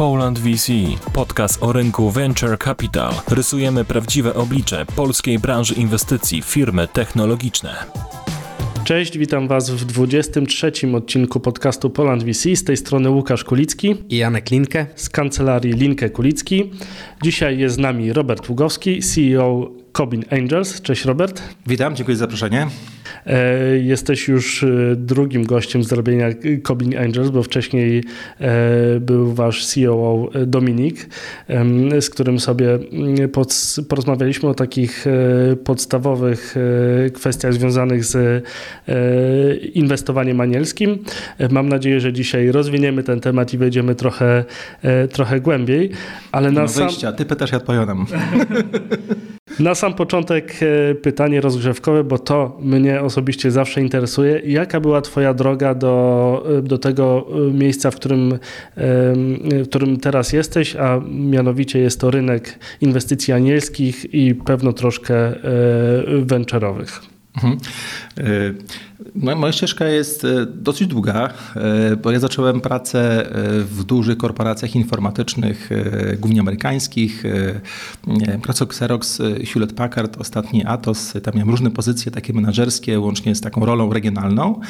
Poland VC, podcast o rynku Venture Capital. Rysujemy prawdziwe oblicze polskiej branży inwestycji w firmy technologiczne. Cześć, witam Was w 23 odcinku podcastu Poland VC. Z tej strony Łukasz Kulicki i Janek Linkę z kancelarii Linkę Kulicki. Dzisiaj jest z nami Robert Ługowski, CEO Cobin Angels. Cześć Robert. Witam, dziękuję za zaproszenie. E, jesteś już e, drugim gościem z robienia Cobin Angels, bo wcześniej e, był wasz CEO Dominik, z którym sobie mm, porozmawialiśmy o takich podstawowych kwestiach związanych z inwestowaniem anielskim. Mam nadzieję, że dzisiaj rozwiniemy ten temat i wejdziemy trochę, trochę głębiej. Ale na no sam... ty pytasz, ja odpowiadam. Na sam początek pytanie rozgrzewkowe, bo to mnie osobiście zawsze interesuje. Jaka była Twoja droga do, do tego miejsca, w którym, w którym teraz jesteś, a mianowicie jest to rynek inwestycji anielskich i pewno troszkę e, venture'owych? Mhm. E, no, moja ścieżka jest e, dosyć długa, e, bo ja zacząłem pracę w dużych korporacjach informatycznych, głównie amerykańskich. Pracował Xerox, Hewlett Packard, ostatni Atos. Tam miałem różne pozycje takie menedżerskie, łącznie z taką rolą regionalną.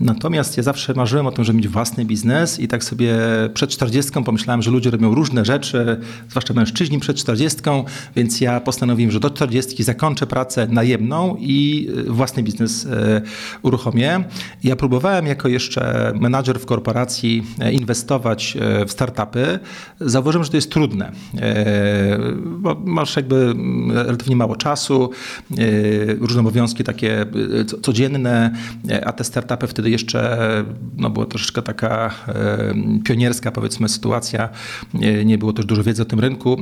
Natomiast ja zawsze marzyłem o tym, żeby mieć własny biznes i tak sobie przed 40 pomyślałem, że ludzie robią różne rzeczy, zwłaszcza mężczyźni przed 40, więc ja postanowiłem, że do 40 zakończę pracę najemną i własny biznes e, uruchomię. Ja próbowałem jako jeszcze menadżer w korporacji e, inwestować e, w startupy. Zauważyłem, że to jest trudne, bo masz jakby relatywnie mało czasu, różne obowiązki takie codzienne, a te startupy wtedy jeszcze no, była troszeczkę taka pionierska powiedzmy sytuacja. Nie było też dużo wiedzy o tym rynku,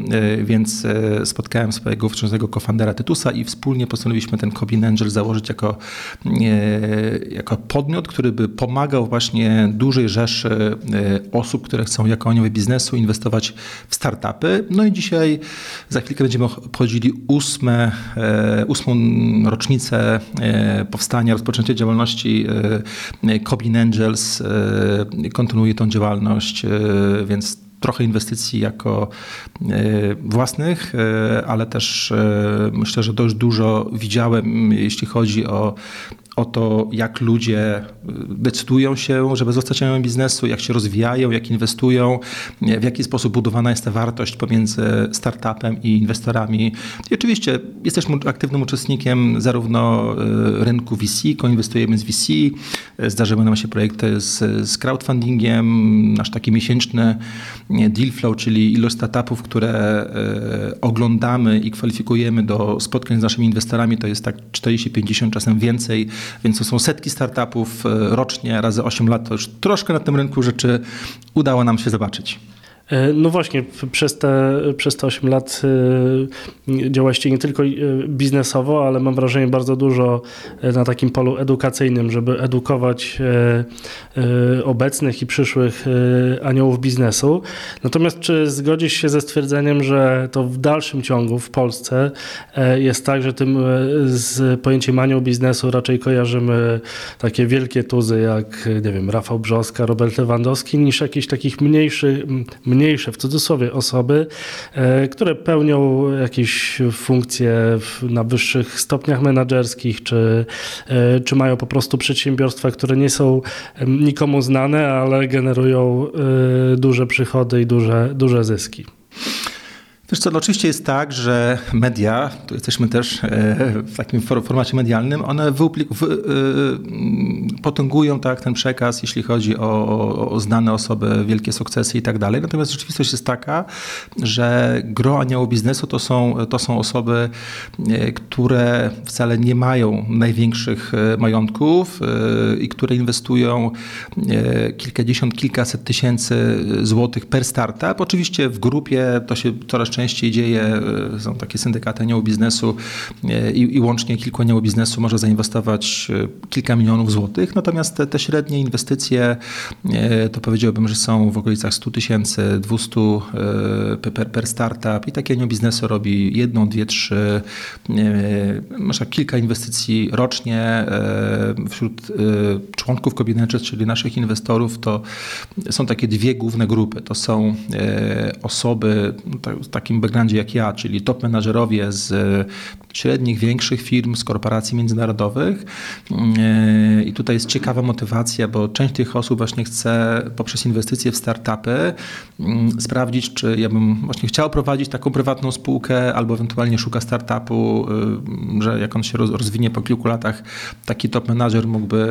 więc spotkałem swojego wczesnego kofandera Tytusa i wspólnie postanowiliśmy ten Cobin Angel założyć jako, jako podmiot, który by pomagał właśnie dużej rzeszy e, osób, które chcą jako anioły biznesu inwestować w startupy. No i dzisiaj za chwilkę będziemy obchodzili ósme, e, ósmą rocznicę e, powstania, rozpoczęcia działalności Cobin Angels. Kontynuuje tą działalność, więc trochę inwestycji jako własnych, ale też myślę, że dość dużo widziałem, jeśli chodzi o o to, jak ludzie y, decydują się, żeby zostać członkiem biznesu, jak się rozwijają, jak inwestują, w jaki sposób budowana jest ta wartość pomiędzy startupem i inwestorami. I oczywiście jesteśmy aktywnym uczestnikiem zarówno y, rynku VC, koinwestujemy z VC, zdarzyły nam się projekty z, z crowdfundingiem, nasz taki miesięczny deal flow, czyli ilość startupów, które y, oglądamy i kwalifikujemy do spotkań z naszymi inwestorami, to jest tak 40-50, czasem więcej więc to są setki startupów e, rocznie, razy 8 lat, to już troszkę na tym rynku rzeczy udało nam się zobaczyć. E, no właśnie, przez te, przez te 8 lat e, działaliście nie tylko e, biznesowo, ale mam wrażenie bardzo dużo na takim polu edukacyjnym, żeby edukować obecnych i przyszłych aniołów biznesu. Natomiast czy zgodzisz się ze stwierdzeniem, że to w dalszym ciągu w Polsce jest tak, że tym z pojęciem anioł biznesu raczej kojarzymy takie wielkie tuzy jak, nie wiem, Rafał Brzoska, Robert Lewandowski, niż jakichś takich mniejszych, mniejsze w cudzysłowie osoby, e, które pełnią jakieś funkcje na wyższych stopniach menedżerskich, czy, e, czy mają po prostu przedsiębiorstwa, które nie są nikomu znane, ale generują e, duże przychody i duże, duże zyski. Wiesz co, no oczywiście jest tak, że media, tu jesteśmy też e, w takim formacie medialnym, one e, potęgują tak ten przekaz, jeśli chodzi o, o, znane osoby, wielkie sukcesy i tak dalej. Natomiast rzeczywistość jest taka, że gro aniołów biznesu to są, to są osoby, e, które wcale nie mają największych majątków i które inwestują kilkadziesiąt, kilkaset tysięcy złotych per startup. Oczywiście w grupie to się coraz częściej najczęściej dzieje. Są takie syndykaty aniołów biznesu i, i łącznie kilku aniołów biznesu może zainwestować kilka milionów złotych. Natomiast te, te średnie inwestycje to powiedziałbym, że są w okolicach 100 tysięcy, 200 per, per startup i takie anioł biznesu robi jedną, dwie, trzy, może kilka inwestycji rocznie wśród członków Cobinetches, czyli naszych inwestorów, to są takie dwie główne grupy. To są e, osoby w takim backgroundzie jak ja, czyli top menadżerowie z średnich, większych firm, z korporacji międzynarodowych. E, I tutaj jest ciekawa motywacja, bo część tych osób właśnie chce poprzez inwestycje w startupy mm, sprawdzić, czy ja bym właśnie chciał prowadzić taką prywatną spółkę, albo ewentualnie szuka startupu, y, że jak on się rozwinie po kilku latach, taki top menadżer mógłby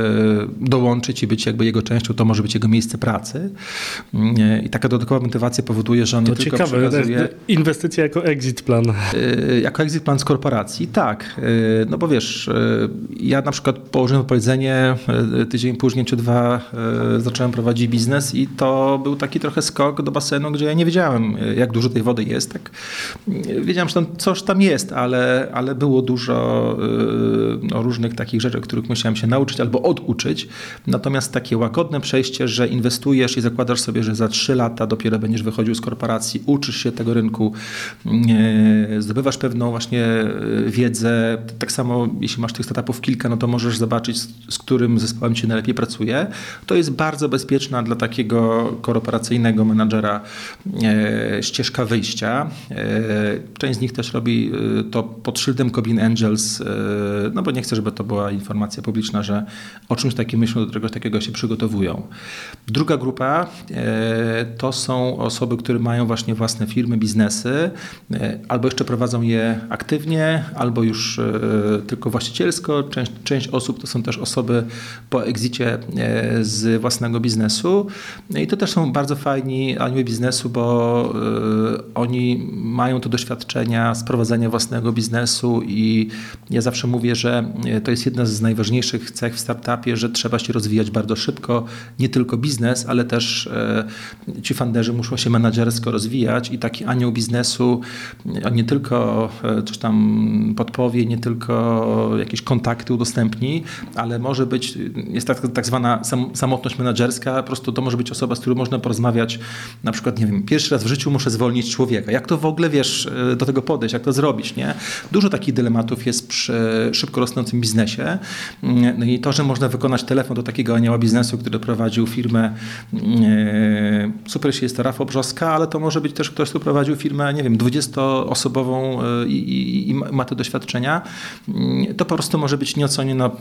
dołączyć i być jakby jego częścią, to może być jego miejsce pracy. I taka dodatkowa motywacja powoduje, że on to nie ciekawe, tylko przekazuje... Inwestycja jako exit plan. Y, jako exit plan z korporacji, tak. Y, no bo wiesz, y, ja na przykład położyłem powiedzenie, tydzień później czy dwa zacząłem prowadzić biznes i to był taki trochę skok do basenu, gdzie ja nie wiedziałem, jak dużo tej wody jest. Tak. Wiedziałem, że tam coś tam jest, ale, ale było dużo no, różnych takich rzeczy, których musiałem się nauczyć albo oduczyć. Natomiast takie łagodne przejście, że inwestujesz i zakładasz sobie, że za trzy lata dopiero będziesz wychodził z korporacji, uczysz się tego rynku, zdobywasz pewną właśnie e, wiedzę. Tak samo jeśli masz tych startupów kilka, no to możesz zobaczyć, z którym zespołem ci najlepiej pracuje. To jest bardzo bezpieczna dla takiego korporacyjnego menadżera e, ścieżka wyjścia. E, część z nich też robi to pod szyldem Cobin Angels, no bo nie chcę, żeby to była informacja publiczna, że o czymś takim myślą, do czegoś takiego się przygotowują. Druga grupa e, to są osoby, które mają właśnie własne firmy, biznesy, e, albo jeszcze prowadzą je aktywnie, albo już e, tylko właścicielsko. Część, część osób to są też osoby po egzicie z własnego biznesu. I to też są bardzo fajni anioły biznesu, bo oni mają to doświadczenia z prowadzenia własnego biznesu i ja zawsze mówię, że to jest jedna z najważniejszych cech w startupie, że trzeba się rozwijać bardzo szybko, nie tylko biznes, ale też e, ci funderzy muszą się menadżersko rozwijać i taki anioł biznesu nie tylko e, coś tam podpowie, nie tylko jakieś kontakty udostępni, ale może być, jest tak, tak zwana samotność menadżerska, po prostu to może być osoba, z którą można porozmawiać, na przykład, nie wiem, pierwszy raz w życiu muszę zwolnić człowieka. Jak to w ogóle, wiesz, e, do tego podejść, jak to zrobić, nie? Dużo takich dylematów jest przy szybko rosnącym biznesie. No i to, że można wykonać telefon do takiego anioła biznesu, który prowadził firmę, e, super jest to Rafał Brzoska, ale to może być też ktoś, kto prowadził firmę, nie wiem, 20-osobową e, i, i, i ma te doświadczenia, mm, to po prostu może być nieoceniona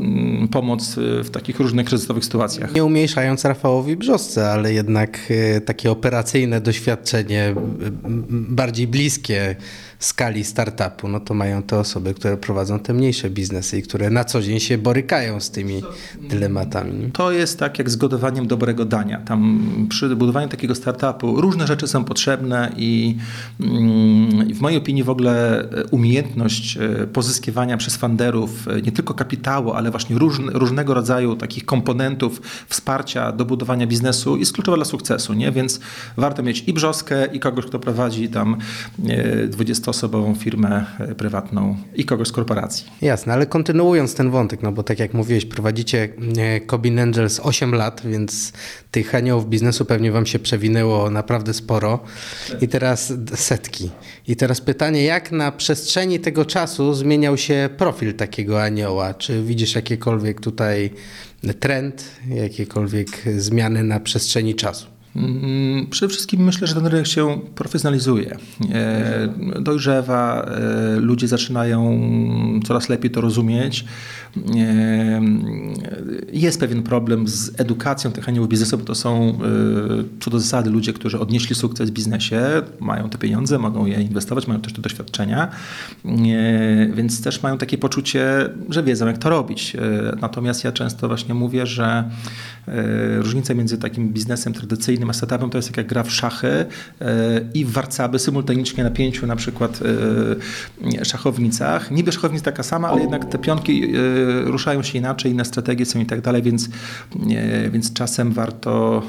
pomoc e, w takich różnych kryzysowych sytuacjach. Nie umniejszając Rafałowi Brzosce, ale jednak takie operacyjne doświadczenie, bardziej bliskie skali startupu, no to mają te osoby, które prowadzą te mniejsze biznesy i które na co dzień się borykają z tymi dylematami. To jest tak jak z gotowaniem dobrego dania. Tam przy budowaniu takiego startupu różne rzeczy są potrzebne i, mm, w mojej opinii w ogóle umiejętność e, pozyskiwania przez funderów e, nie tylko kapitału, ale właśnie różne, różnego rodzaju takich komponentów wsparcia do budowania biznesu jest kluczowa dla sukcesu, nie? Więc warto mieć i brzoskę, i kogoś, kto prowadzi tam 20 osobową firmę e, prywatną i kogoś z korporacji. Jasne, ale kontynuując ten wątek, no bo tak jak mówiłeś, prowadzicie e, Cobin Angels 8 lat, więc tych aniołów biznesu pewnie wam się przewinęło naprawdę sporo i teraz setki. I teraz pytanie, jak na przestrzeni tego czasu zmieniał się profil takiego anioła? Czy widzisz jakiekolwiek tutaj trend, jakiekolwiek zmiany na przestrzeni czasu? Mm, przede wszystkim myślę, że ten rynek się profesjonalizuje, e, dojrzewa, e, ludzie zaczynają coraz lepiej to rozumieć. E, jest pewien problem z edukacją tych aniołów biznesu, bo to są co do zasady ludzie, którzy odnieśli sukces w biznesie, mają te pieniądze, mogą je inwestować, mają też te doświadczenia, więc też mają takie poczucie, że wiedzą jak to robić. Natomiast ja często właśnie mówię, że różnica między takim biznesem tradycyjnym a startupem to jest jak gra w szachy i w warcaby symultanicznie na pięciu na przykład szachownicach. Niby szachownica taka sama, ale jednak te pionki ruszają się inaczej, inne strategie są i tak dalej, więc, więc czasem warto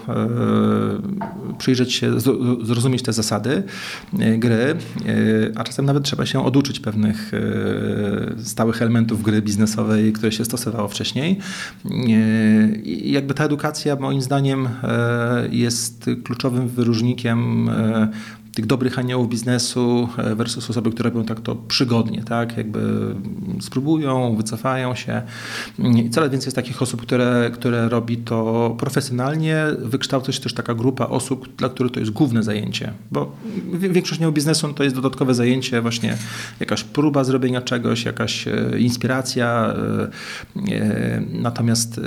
przyjrzeć się, zrozumieć te zasady gry, a czasem nawet trzeba się oduczyć pewnych stałych elementów gry biznesowej, które się stosowało wcześniej. Jakby ta edukacja moim zdaniem e, jest kluczowym wyróżnikiem e, tych dobrych aniołów biznesu e, versus osoby, które robią tak to przygodnie, tak? Jakby spróbują, wycofają się. I coraz więcej jest takich osób, które, które robi to profesjonalnie. Wykształca się też taka grupa osób, dla których to jest główne zajęcie, bo większość aniołów biznesu to jest dodatkowe zajęcie, właśnie jakaś próba zrobienia czegoś, jakaś e, inspiracja. E, natomiast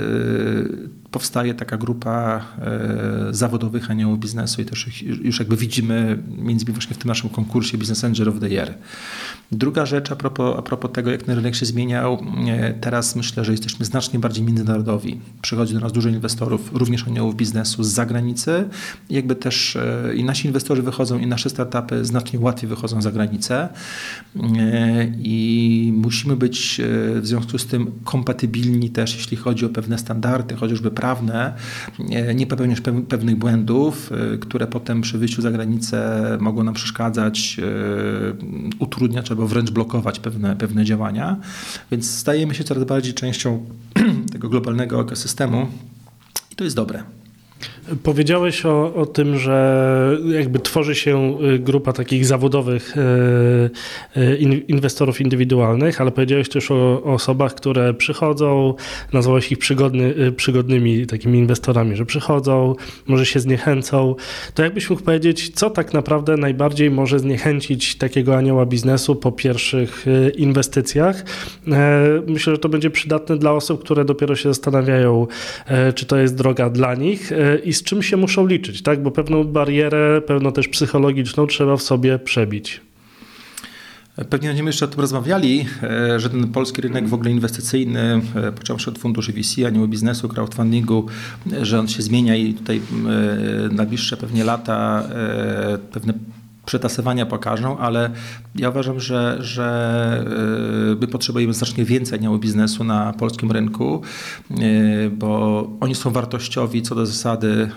powstaje taka grupa e, zawodowych aniołów biznesu i też już jakby widzimy między innymi właśnie w tym naszym konkursie Business Angel of the Year. Druga rzecz a propos, a propos tego, jak ten rynek się zmieniał, e, teraz myślę, że jesteśmy znacznie bardziej międzynarodowi. Przychodzi do nas dużo inwestorów, również aniołów biznesu z zagranicy. Jakby też e, i nasi inwestorzy wychodzą, i nasze startupy znacznie łatwiej wychodzą za granicę. I musimy być w związku z tym kompatybilni też, jeśli chodzi o pewne standardy, chociażby prawne, nie popełniać pewnych błędów, e, które potem przy wyjściu za granicę mogą nam przeszkadzać, e, utrudniać albo wręcz blokować pewne, pewne działania. Więc stajemy się coraz bardziej częścią tego globalnego ekosystemu i to jest dobre. Powiedziałeś o, o tym, że jakby tworzy się y, grupa takich zawodowych y, y, inwestorów indywidualnych, ale powiedziałeś też o, o osobach, które przychodzą, nazwałeś ich przygodny, przygodnymi takimi inwestorami, że przychodzą, może się zniechęcą. To jakbyś mógł powiedzieć, co tak naprawdę najbardziej może zniechęcić takiego anioła biznesu po pierwszych inwestycjach? Myślę, że to będzie przydatne dla osób, które dopiero się zastanawiają, czy to jest droga dla nich i z czym się muszą liczyć, tak? Bo pewną barierę, pewną też psychologiczną trzeba w sobie przebić. Pewnie będziemy jeszcze o tym rozmawiali, e, że ten polski rynek w ogóle inwestycyjny, e, począwszy od funduszy VC, anioł biznesu, crowdfundingu, e, że on się zmienia i tutaj na najbliższe pewnie lata pewne przetasowania pokażą, ale ja uważam, że, że y, my potrzebujemy znacznie więcej aniołów biznesu na polskim rynku, y, bo oni są wartościowi, co do zasady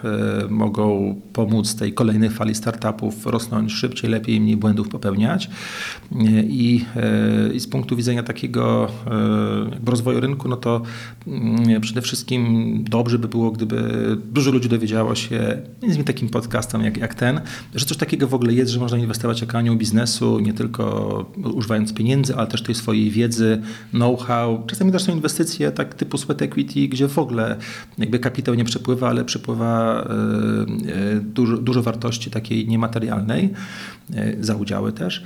y, mogą pomóc tej kolejnej fali startupów rosnąć szybciej, lepiej, mniej błędów popełniać. I, i z punktu widzenia takiego rozwoju rynku, no to mm, przede wszystkim dobrze by było, gdyby dużo ludzi dowiedziało się, między innymi takim podcastem jak, jak ten, że coś takiego w ogóle jest, że można inwestować jako anioł biznesu, nie tylko używając pieniędzy, ale też tej swojej wiedzy, know-how. Czasami też są inwestycje tak typu sweat equity, gdzie w ogóle jakby kapitał nie przepływa, ale przepływa e, e, dużo, dużo wartości takiej niematerialnej e, za udziały też.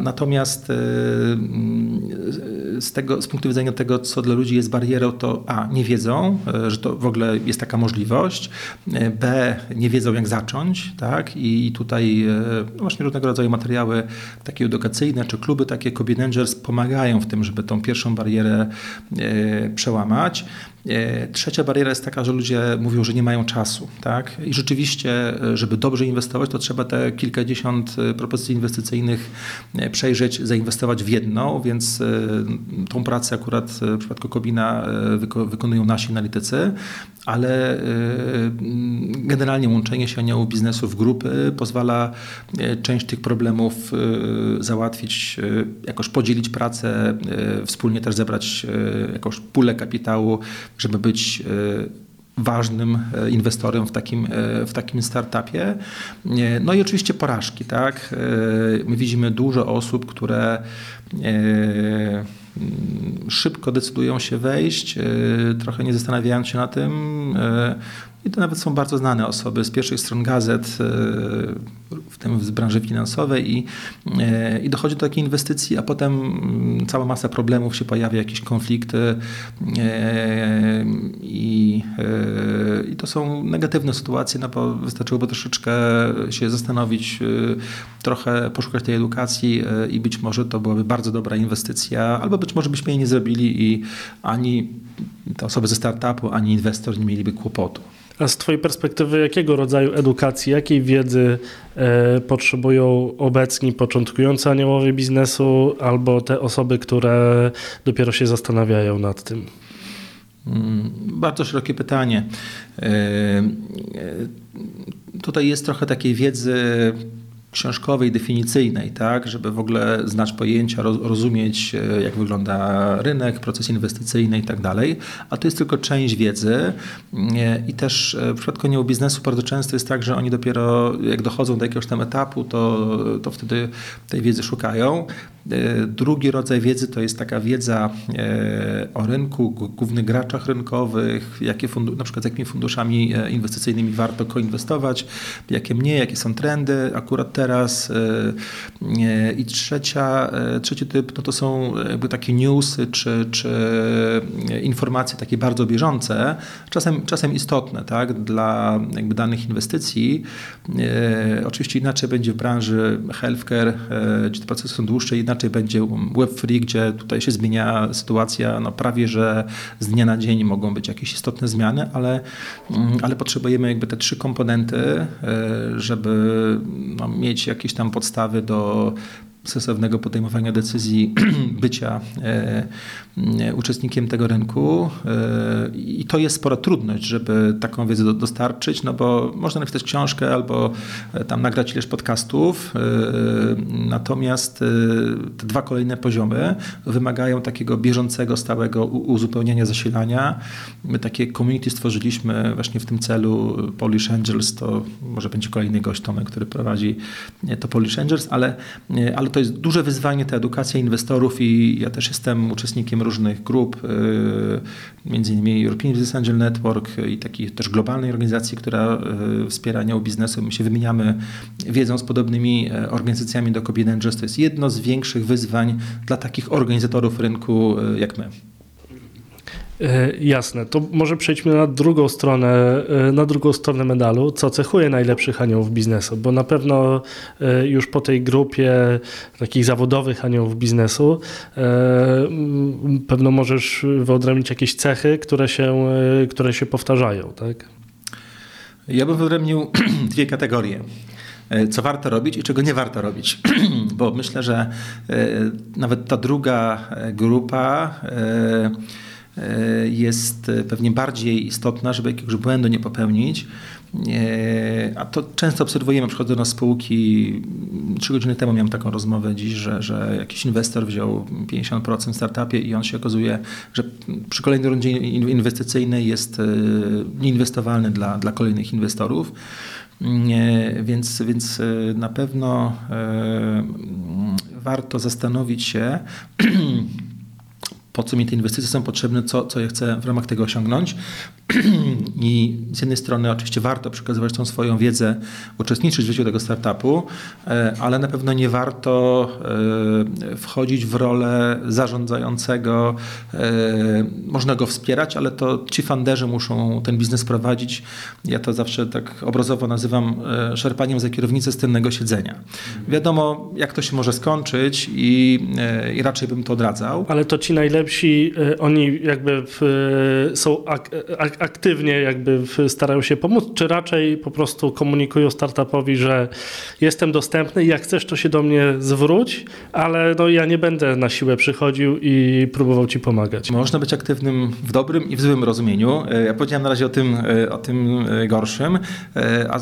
Natomiast z, tego, z punktu widzenia tego, co dla ludzi jest barierą, to A, nie wiedzą, że to w ogóle jest taka możliwość, B, nie wiedzą jak zacząć, tak? I tutaj no właśnie różnego rodzaju materiały takie edukacyjne, czy kluby takie Kobe pomagają w tym, żeby tą pierwszą barierę przełamać. E, trzecia bariera jest taka, że ludzie mówią, że nie mają czasu. Tak? I rzeczywiście, e, żeby dobrze inwestować, to trzeba te kilkadziesiąt e, propozycji inwestycyjnych przejrzeć, zainwestować w jedną, więc tą pracę akurat w przypadku Kobina wykonują nasi analitycy, ale generalnie łączenie się aniołów biznesu w grupy pozwala część tych problemów załatwić, jakoś podzielić pracę, wspólnie też zebrać jakąś pulę kapitału, żeby być e, ważnym e, inwestorem w takim, e, w takim startupie. No i oczywiście porażki, tak? My widzimy dużo osób, które szybko decydują się wejść, trochę nie zastanawiając się na tym, i to nawet są bardzo znane osoby z pierwszych stron gazet, w tym z branży finansowej i, i dochodzi do takiej inwestycji, a potem mm, cała masa problemów się pojawia, jakieś konflikty i, i to są negatywne sytuacje, no bo wystarczyłoby troszeczkę się zastanowić, trochę poszukać tej edukacji i być może to byłaby bardzo dobra inwestycja, albo być może byśmy jej nie zrobili i ani te osoby ze startupu, ani inwestor nie mieliby kłopotu. A z Twojej perspektywy, jakiego rodzaju edukacji, jakiej wiedzy e, potrzebują obecni początkujący aniołowie biznesu albo te osoby, które dopiero się zastanawiają nad tym? Mm, bardzo szerokie pytanie. E, e, tutaj jest trochę takiej wiedzy książkowej, definicyjnej, tak, żeby w ogóle znać pojęcia, rozumieć, e, jak wygląda rynek, proces inwestycyjny i tak dalej, a to jest tylko część wiedzy. E, i też e, w przypadku aniołów biznesu bardzo często jest tak, że oni dopiero jak dochodzą do jakiegoś tam etapu, to, to wtedy tej wiedzy szukają. Drugi rodzaj wiedzy to jest taka wiedza o rynku, głównych graczach rynkowych, jakie fundu, na przykład z jakimi funduszami inwestycyjnymi warto koinwestować, jakie nie, jakie są trendy akurat teraz. E, I trzecia, e, trzeci typ no to są jakby takie newsy czy, czy informacje takie bardzo bieżące, czasem, czasem istotne tak, dla jakby danych inwestycji. E, oczywiście inaczej będzie w branży healthcare, gdzie te procesy są dłuższe, inaczej będzie Web3, gdzie tutaj się zmienia sytuacja no prawie, że z dnia na dzień mogą być jakieś istotne zmiany, ale, mm, ale potrzebujemy jakby te trzy komponenty, żeby no, mieć jakieś tam podstawy do sensownego podejmowania decyzji, bycia e, e, uczestnikiem tego rynku. E, I to jest spora trudność, żeby taką wiedzę dostarczyć, no bo można napisać książkę albo tam nagrać ileś podcastów. Natomiast te dwa kolejne poziomy wymagają takiego bieżącego, stałego uzupełnienia zasilania. My takie community stworzyliśmy właśnie w tym celu. Polish Angels to może będzie kolejny gość Tomek, który prowadzi to Polish Angels, ale, ale to jest duże wyzwanie, ta edukacja inwestorów i ja też jestem uczestnikiem różnych grup, y, między innymi European Business Angel Network i takiej też globalnej organizacji, która y, wspiera anioł biznesu. My się wymieniamy wiedzą z podobnymi e, organizacjami do Kobiet Angels. To jest jedno z większych wyzwań dla takich organizatorów rynku y, jak my. E, jasne, to może przejdźmy na drugą stronę, e, na drugą stronę medalu, co cechuje najlepszych aniołów biznesu, bo na pewno e, już po tej grupie takich zawodowych aniołów biznesu pewno możesz wyodrębnić jakieś cechy, które się, które się powtarzają, tak? Ja bym wyodrębnił dwie kategorie co warto robić i czego nie warto robić. Bo myślę, że nawet ta druga grupa jest pewnie bardziej istotna, żeby jakiegoś błędu nie popełnić. E, a to często obserwujemy, przychodzą na spółki. Trzy godziny temu miałem taką rozmowę dziś, że, że jakiś inwestor wziął 50% w startupie i on się okazuje, że przy kolejnej rundzie inwestycyjnej jest e, nieinwestowalny dla, dla kolejnych inwestorów. Więc, więc na pewno warto zastanowić się, po co mi te inwestycje są potrzebne, co, co ja chcę w ramach tego osiągnąć. I z jednej strony oczywiście warto przekazywać tą swoją wiedzę, uczestniczyć w życiu tego startupu, e, ale na pewno nie warto e, wchodzić w rolę zarządzającego. E, można go wspierać, ale to ci funderzy muszą ten biznes prowadzić. Ja to zawsze tak obrazowo nazywam szarpaniem za kierownicę z tylnego siedzenia. Wiadomo, jak to się może skończyć i, i raczej bym to odradzał. Ale to ci najlepsi, oni jakby w, są ak ak aktywnie jakby starają się pomóc, czy raczej po prostu komunikują startupowi, że jestem dostępny i jak chcesz, to się do mnie zwróć, ale no ja nie będę na siłę przychodził i próbował ci pomagać. Można być aktywnym w dobrym i w złym rozumieniu. E, ja powiedziałem na razie o tym, e, o tym e, gorszym, a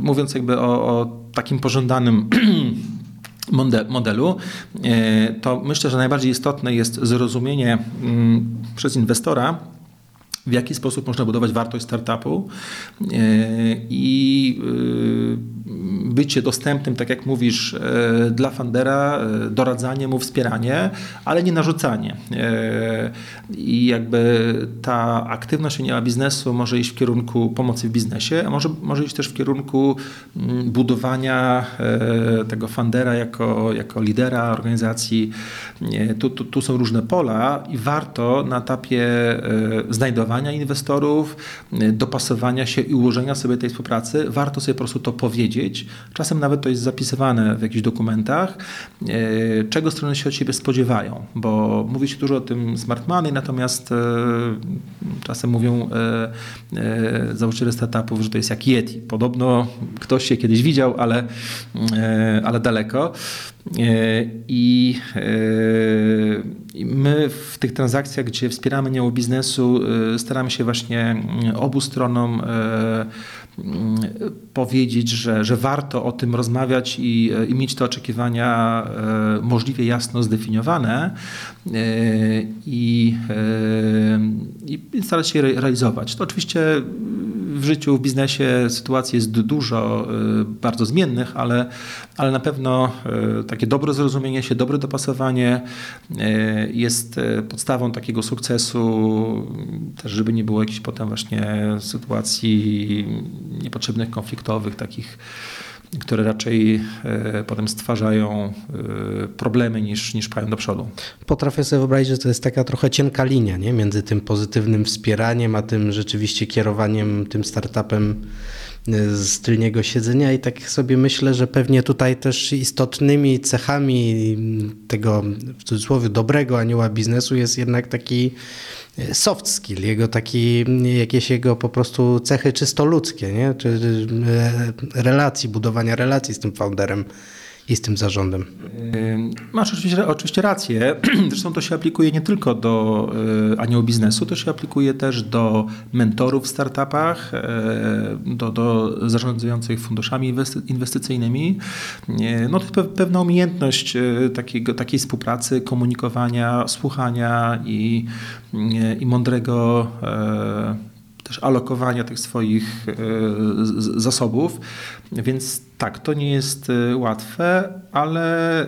mówiąc jakby o, o takim pożądanym modelu, to myślę, że najbardziej istotne jest zrozumienie mm, przez inwestora, w jaki sposób można budować wartość startupu i bycie dostępnym, tak jak mówisz, dla fundera, doradzanie mu, wspieranie, ale nie narzucanie. I jakby ta aktywność anioła biznesu może iść w kierunku pomocy w biznesie, a może, może iść też w kierunku mm, budowania tego fundera jako, jako lidera organizacji. Tu, tu, tu są różne pola i warto na etapie znajdowania inwestorów, dopasowania się i ułożenia sobie tej współpracy, warto sobie po prostu to powiedzieć. Czasem nawet to jest zapisywane w jakichś dokumentach, czego strony się od siebie spodziewają, bo mówi się dużo o tym smart money, natomiast czasem mówią założyciele startupów, że to jest jak Yeti. Podobno ktoś się kiedyś widział, ale, ale daleko. I my w tych transakcjach, gdzie wspieramy nią biznesu, staramy się właśnie obu stronom powiedzieć, że, że warto o tym rozmawiać i, i mieć te oczekiwania możliwie jasno zdefiniowane i, i starać się realizować. To oczywiście w życiu, w biznesie sytuacji jest dużo bardzo zmiennych, ale, ale na pewno takie dobre zrozumienie się, dobre dopasowanie jest podstawą takiego sukcesu, też żeby nie było jakichś potem właśnie sytuacji niepotrzebnych, konfliktowych, takich które raczej potem stwarzają problemy niż, niż pchają do przodu. Potrafię sobie wyobrazić, że to jest taka trochę cienka linia nie? między tym pozytywnym wspieraniem, a tym rzeczywiście kierowaniem tym startupem z tylniego siedzenia i tak sobie myślę, że pewnie tutaj też istotnymi cechami tego w cudzysłowie dobrego anioła biznesu jest jednak taki soft skill, jego taki, jakieś jego po prostu cechy czysto ludzkie, nie? czy relacji, budowania relacji z tym founderem i z tym zarządem. Masz oczywiście, oczywiście rację. Zresztą to się aplikuje nie tylko do anioł biznesu, to się aplikuje też do mentorów w startupach, do, do zarządzających funduszami inwestycyjnymi. No to pewna umiejętność takiego, takiej współpracy, komunikowania, słuchania i, i mądrego też alokowania tych swoich zasobów. Więc tak, to nie jest łatwe, ale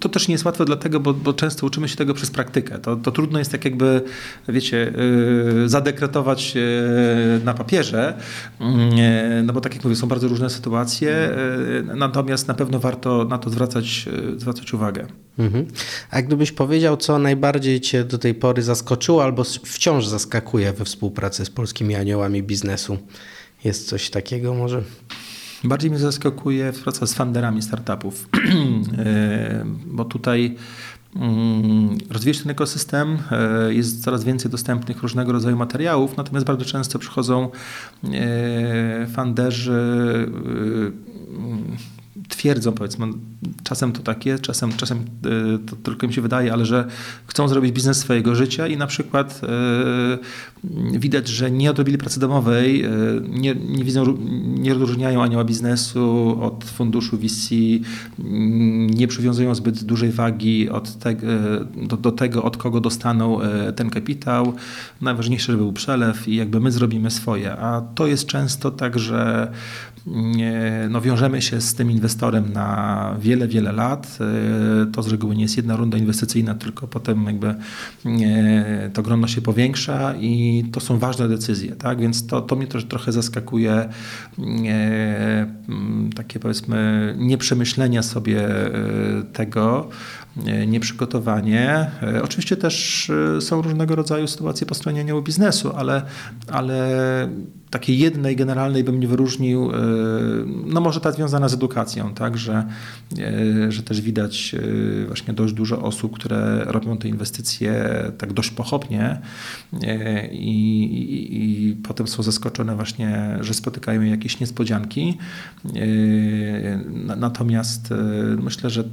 to też nie jest łatwe dlatego, bo, bo często uczymy się tego przez praktykę. To, to trudno jest tak jakby, wiecie, zadekretować na papierze, no bo tak jak mówię, są bardzo różne sytuacje, natomiast na pewno warto na to zwracać, zwracać uwagę. Mhm. A gdybyś powiedział, co najbardziej Cię do tej pory zaskoczyło albo wciąż zaskakuje we współpracy z polskimi aniołami biznesu? Jest coś takiego może? Bardziej mnie zaskakuje praca z funderami startupów, bo tutaj rozwija się ten ekosystem, jest coraz więcej dostępnych różnego rodzaju materiałów, natomiast bardzo często przychodzą funderzy twierdzą, powiedzmy, czasem to tak jest, czasem, czasem to tylko mi się wydaje, ale że chcą zrobić biznes swojego życia i na przykład widać, że nie odrobili pracy domowej, nie, nie widzą, nie odróżniają anioła biznesu od funduszu VC, nie przywiązują zbyt dużej wagi od te, do, do tego, od kogo dostaną ten kapitał. Najważniejsze, żeby był przelew i jakby my zrobimy swoje. A to jest często tak, że no, wiążemy się z tym inwestorem na wiele, wiele lat. To z reguły nie jest jedna runda inwestycyjna, tylko potem jakby to grono się powiększa i to są ważne decyzje, tak? Więc to, to mnie też trochę zaskakuje takie powiedzmy nieprzemyślenia sobie tego, nieprzygotowanie. Oczywiście też są różnego rodzaju sytuacje po stronie aniołu biznesu, ale, ale takiej jednej generalnej bym nie wyróżnił, no może ta związana z edukacją, tak, że, że też widać właśnie dość dużo osób, które robią te inwestycje tak dość pochopnie i, i, i potem są zaskoczone właśnie, że spotykają jakieś niespodzianki. Natomiast myślę, że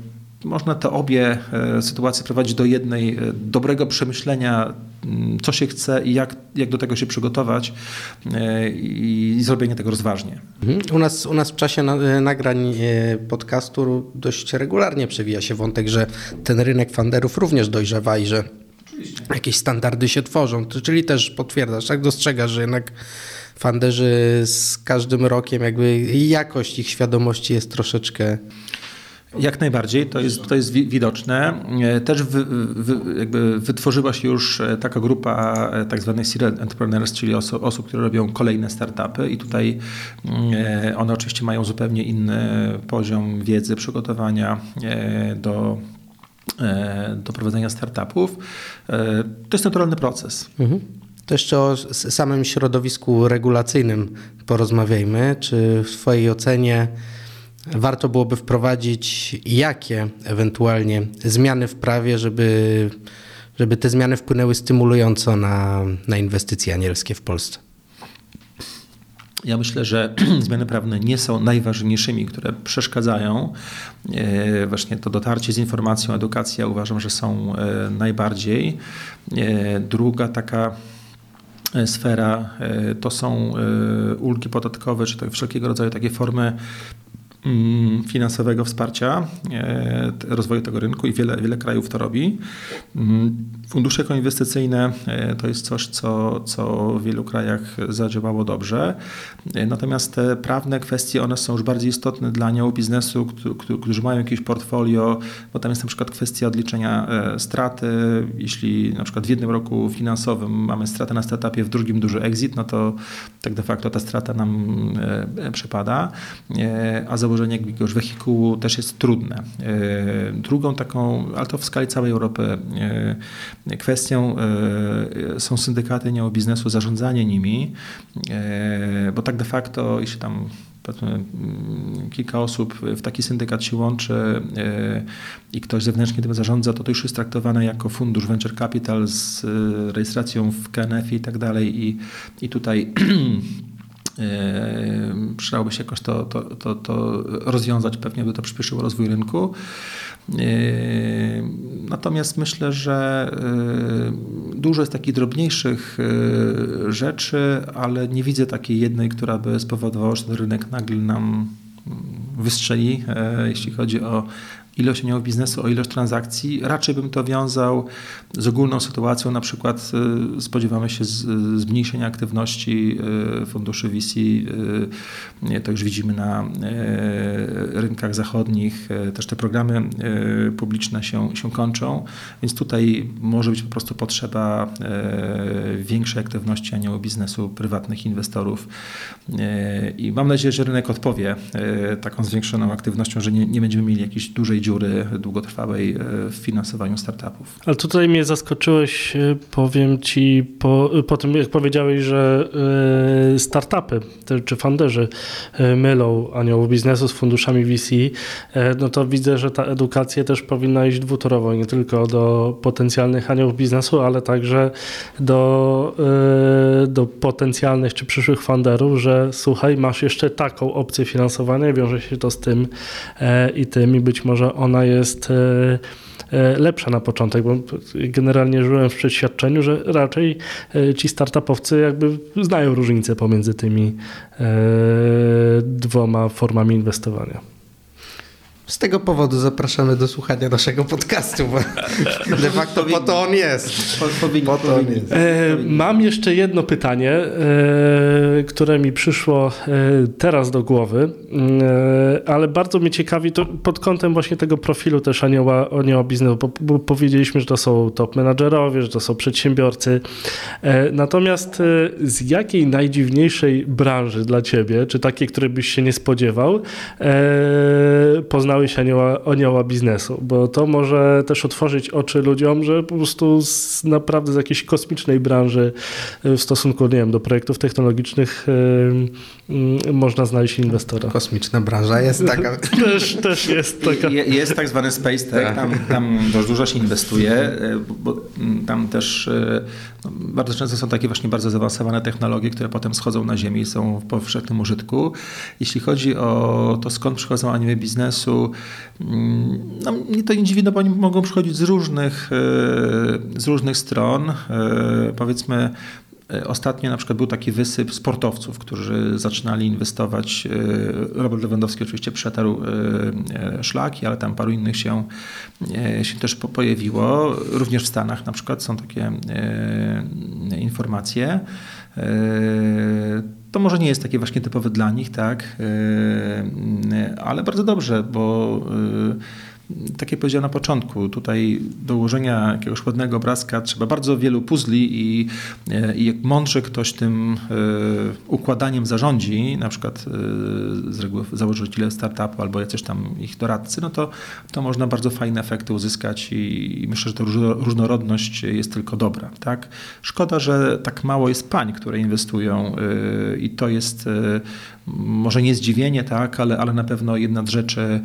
można te obie sytuacje prowadzić do jednej, dobrego przemyślenia, co się chce i jak, jak do tego się przygotować i, i zrobienie tego rozważnie. U nas, u nas w czasie na, nagrań podcastu dość regularnie przewija się wątek, że ten rynek funderów również dojrzewa i że jakieś standardy się tworzą, czyli też potwierdzasz, tak dostrzegasz, że jednak funderzy z każdym rokiem jakby jakość ich świadomości jest troszeczkę jak najbardziej, to jest, to jest widoczne. E, też wy, wy, wytworzyła się już e, taka grupa e, tak zwanych serial entrepreneurs, czyli oso, osób, które robią kolejne startupy i tutaj one oczywiście mają zupełnie inny poziom wiedzy, przygotowania do do prowadzenia startupów. To jest naturalny proces. Mhm. To jeszcze o samym środowisku regulacyjnym porozmawiajmy. Czy w Twojej ocenie warto byłoby wprowadzić jakie ewentualnie zmiany w prawie, żeby, żeby te zmiany wpłynęły stymulująco na, na inwestycje anielskie w Polsce? Ja myślę, że zmiany prawne nie są najważniejszymi, które przeszkadzają. E, właśnie to dotarcie z informacją, edukacja uważam, że są e, najbardziej. E, druga taka sfera to są ulgi podatkowe, czy to wszelkiego rodzaju takie formy finansowego wsparcia e, rozwoju tego rynku i wiele, wiele krajów to robi. Mm, fundusze koinwestycyjne e, to jest coś, co, co w wielu krajach zadziałało dobrze. E, natomiast te prawne kwestie, one są już bardziej istotne dla aniołów biznesu, którzy mają jakieś portfolio, bo tam jest na przykład kwestia odliczenia straty. Jeśli na przykład w jednym roku finansowym mamy stratę na startupie, w drugim duży exit, no to tak de facto ta strata nam przepada. A założenie jakiegoś wehikułu też jest trudne. E, drugą taką, ale to w skali całej Europy, e, kwestią e, są syndykaty neobiznesu, zarządzanie nimi, bo tak de facto, jeśli tam mm, kilka osób w taki syndykat się łączy i ktoś zewnętrznie tym zarządza, to to już jest traktowane jako fundusz venture capital z rejestracją w KNF i tak dalej i, i tutaj przydałoby się jakoś to, to, to, to rozwiązać, pewnie by to przyspieszyło rozwój rynku. Natomiast myślę, że dużo jest takich drobniejszych rzeczy, ale nie widzę takiej jednej, która by spowodowała, że ten rynek nagle nam wystrzeli, jeśli chodzi o ilość udziałów biznesu, o ilość transakcji. Raczej bym to wiązał z ogólną sytuacją, na przykład y, spodziewamy się zmniejszenia aktywności y, funduszy VC. Y, to już widzimy na rynkach zachodnich. Też te programy publiczne się, się kończą, więc tutaj może być po prostu potrzeba większej aktywności aniołów biznesu, prywatnych inwestorów. I mam nadzieję, że rynek odpowie taką zwiększoną aktywnością, że nie, nie będziemy mieli jakiejś dużej dziury długotrwałej e, w finansowaniu startupów. Ale tutaj mnie zaskoczyłeś, e, powiem ci, po, po tym jak powiedziałeś, że e, startupy czy funderzy mylą aniołów biznesu z funduszami VC, no to widzę, że ta edukacja też powinna iść dwutorowo, nie tylko do potencjalnych aniołów biznesu, ale także do, do potencjalnych czy przyszłych funderów, że słuchaj, masz jeszcze taką opcję finansowania, wiąże się to z tym i tym i być może ona jest e, e, lepsza na początek, bo generalnie żyłem w przeświadczeniu, że raczej e, ci startupowcy jakby znają różnicę pomiędzy tymi dwoma formami inwestowania. Z tego powodu zapraszamy do słuchania naszego podcastu, bo de facto po to on jest. Po to on jest. E, mam jeszcze jedno pytanie, e, które mi przyszło e, teraz do głowy, ale bardzo mnie ciekawi to pod kątem właśnie tego profilu też anioła, anioła biznesu, bo, powiedzieliśmy, że to są top menadżerowie, że to są przedsiębiorcy. Natomiast z jakiej najdziwniejszej branży dla ciebie, czy takiej, której byś się nie spodziewał, poznałeś się anioła, anioła biznesu, bo to może też otworzyć oczy ludziom, że po prostu z, naprawdę z jakiejś kosmicznej branży e, w stosunku, nie wiem, do projektów technologicznych yy, można znaleźć inwestora. Kosmiczna branża jest taka. też, też jest taka. Je, jest tak zwany space tech, tam, tam dość dużo się inwestuje, bo tam też bardzo często są takie właśnie bardzo zaawansowane technologie, które potem schodzą na ziemię i są w powszechnym użytku. Jeśli chodzi o to, skąd przychodzą anioły biznesu, Mm, no, to no bo oni mogą przychodzić z różnych, e, z różnych stron. E, powiedzmy, Ostatnio na przykład był taki wysyp sportowców, którzy zaczynali inwestować. Robert Lewandowski oczywiście przetarł szlaki, ale tam paru innych się, się też pojawiło. Również w Stanach na przykład są takie informacje. To może nie jest takie właśnie typowe dla nich, tak, ale bardzo dobrze, bo tak jak powiedziałem na początku, tutaj do ułożenia jakiegoś ładnego obrazka trzeba bardzo wielu puzli i, i jak mądrze ktoś tym e, układaniem zarządzi, na przykład e, z reguły założyciele startupu albo jacyś tam ich doradcy, no to, to można bardzo fajne efekty uzyskać i, i myślę, że ta różnorodność jest tylko dobra. Tak? Szkoda, że tak mało jest pań, które inwestują e, i to jest może nie zdziwienie, tak, ale, ale na pewno jedna z rzeczy,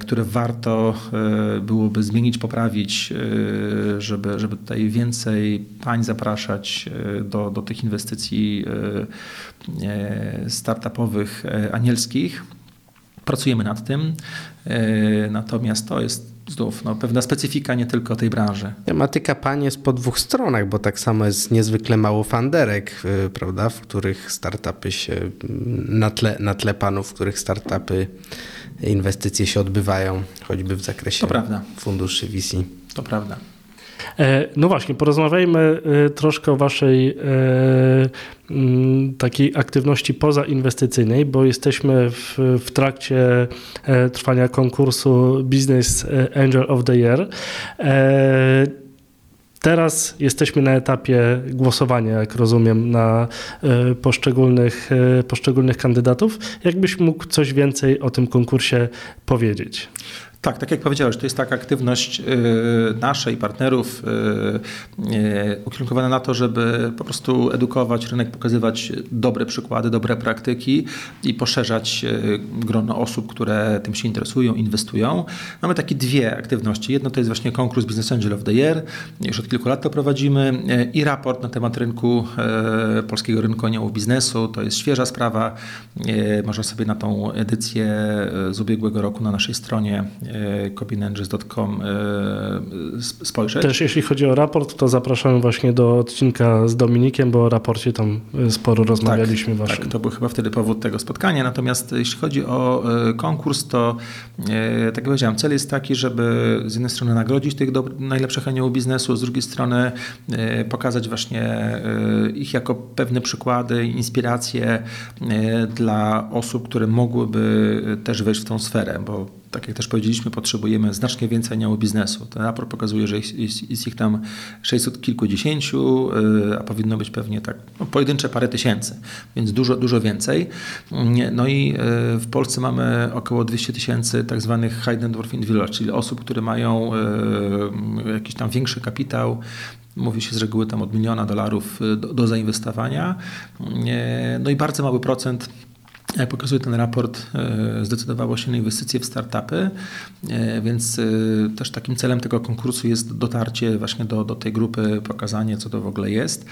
które warto e, byłoby zmienić, poprawić, e, żeby, żeby tutaj więcej pań zapraszać e, do, do tych inwestycji startupowych, anielskich. Pracujemy nad tym, natomiast to jest znów no, pewna specyfika nie tylko tej branży. Tematyka pań jest po dwóch stronach, bo tak samo jest niezwykle mało fanderek, prawda, w których startupy się, na tle, na tle panów, w których startupy inwestycje się odbywają, choćby w zakresie funduszy VC. To prawda. E, no właśnie, porozmawiajmy e, troszkę o Waszej e, takiej aktywności pozainwestycyjnej, bo jesteśmy w, w trakcie trwania konkursu Business Angel of the Year. Teraz jesteśmy na etapie głosowania, jak rozumiem, na poszczególnych, poszczególnych kandydatów. Jakbyś mógł coś więcej o tym konkursie powiedzieć? Tak, tak jak powiedziałeś, to jest taka aktywność y, naszej partnerów y, y, ukierunkowana na to, żeby po prostu edukować rynek, pokazywać dobre przykłady, dobre praktyki i poszerzać grono osób, które tym się interesują, inwestują. Mamy takie dwie aktywności. Jedno to jest właśnie konkurs Business Angel of the Year. Już od kilku lat to prowadzimy i raport na temat rynku, polskiego rynku aniołów biznesu. To jest świeża sprawa. Można sobie na tą edycję z ubiegłego roku na naszej stronie copinengines.com e, spojrzeć. Też jeśli chodzi o raport, to zapraszamy właśnie do odcinka z Dominikiem, bo o raporcie tam e, sporo rozmawialiśmy. Tak, tak, to był chyba wtedy powód tego spotkania. Natomiast jeśli chodzi o e, konkurs, to tak jak powiedziałem, cel jest taki, żeby z jednej strony nagrodzić tych najlepszych aniołów biznesu, z drugiej strony pokazać właśnie ich jako pewne przykłady, inspiracje dla osób, które mogłyby też wejść w tą sferę, bo tak jak też powiedzieliśmy, potrzebujemy znacznie więcej aniołów biznesu. Ten raport pokazuje, że jest, jest ich tam 600 kilkudziesięciu, y, a powinno być pewnie tak no, pojedyncze parę tysięcy, więc dużo, dużo więcej. No i y, w Polsce mamy około 200 tysięcy tak zwanych high net worth individuals, czyli osób, które mają y, jakiś tam większy kapitał, Mówi się z reguły tam od miliona dolarów do, do zainwestowania. No i bardzo mały procent jak pokazuje ten raport, e, zdecydowało się na inwestycje w startupy, e, więc e, też takim celem tego konkursu jest dotarcie właśnie do, do tej grupy, pokazanie, co to w ogóle jest.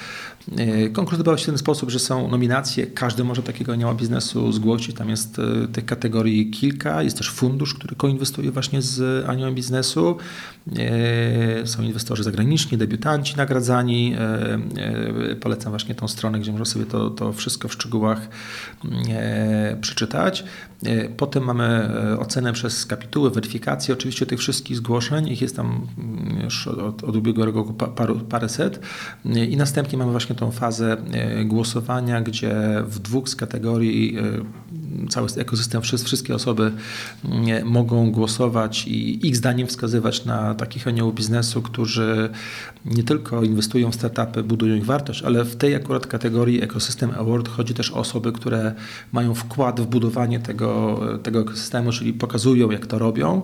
Konkurs odbywa się w ten sposób, że są nominacje, każdy może takiego anioła biznesu zgłosić, tam jest tych kategorii kilka, jest też fundusz, który koinwestuje właśnie z aniołem biznesu, są inwestorzy zagraniczni, debiutanci nagradzani, polecam właśnie tą stronę, gdzie można sobie to, to wszystko w szczegółach przeczytać. E, potem mamy e, ocenę przez kapituły, weryfikację oczywiście tych wszystkich zgłoszeń, ich jest tam mm, już od, od ubiegłego roku paru, paręset. E, i następnie mamy właśnie tą fazę głosowania, gdzie w dwóch z kategorii cały ekosystem, wszystkie osoby mm, mogą głosować i ich zdaniem wskazywać na takich aniołów biznesu, którzy nie tylko inwestują w startupy, budują ich wartość, ale w tej akurat kategorii Ecosystem Award chodzi też o osoby, które mają wkład w budowanie tego, tego ekosystemu, czyli pokazują, jak to robią.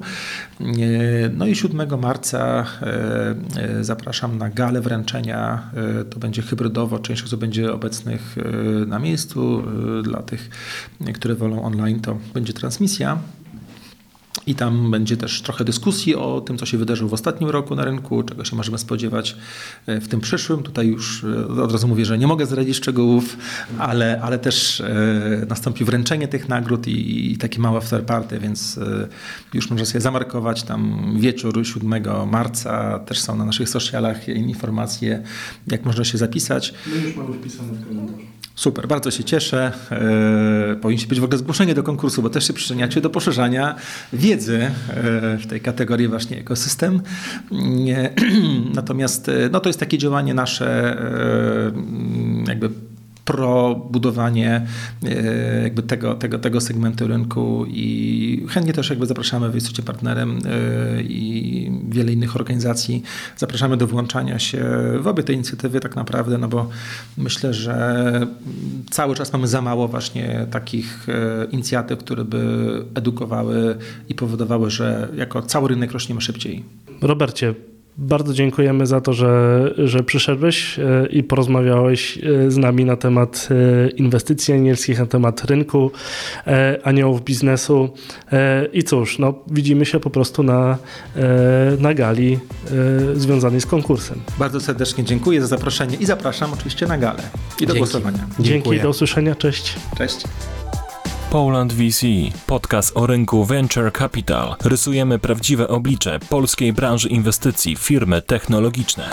No i 7 marca e, e, zapraszam na galę wręczenia. E, to będzie hybrydowo, część osób będzie obecnych na miejscu. Dla tych, które wolą online, to będzie transmisja. I tam będzie też trochę dyskusji o tym, co się wydarzyło w ostatnim roku na rynku, czego się możemy spodziewać e, w tym przyszłym. Tutaj już e, od razu mówię, że nie mogę zdradzić szczegółów, ale, ale też e, nastąpi wręczenie tych nagród i, i takie małe afterparty, więc już można sobie zamarkować tam wieczór 7 marca. Też są na naszych socialach informacje, jak można się zapisać. My już mamy wpisane w kalendarzu. Super, bardzo się cieszę. E, powinniście być w ogóle zgłoszenie do konkursu, bo też się przyczyniacie do poszerzania wiedzy e, w tej kategorii właśnie ekosystem. E, natomiast no, to jest takie działanie nasze jakby pro budowanie e, jakby tego, tego, tego segmentu rynku i chętnie też jakby zapraszamy, wy jesteście partnerem e, i wiele innych organizacji. Zapraszamy do włączania się w obie te inicjatywy tak naprawdę, no bo myślę, że cały czas mamy za mało właśnie takich e, inicjatyw, które by edukowały i powodowały, że jako cały rynek rośniemy szybciej. Robercie, bardzo dziękujemy za to, że, że przyszedłeś e, i porozmawiałeś e, z nami na temat e, inwestycji anielskich, na temat rynku aniołów biznesu. I cóż, no, widzimy się po prostu na, na gali związanej z konkursem. Bardzo serdecznie dziękuję za zaproszenie i zapraszam oczywiście na galę i do Dzięki. głosowania. Dzięki, do usłyszenia, cześć. Cześć. Poland VC, podcast o rynku Venture Capital. Rysujemy prawdziwe oblicze polskiej branży inwestycji, firmy technologiczne.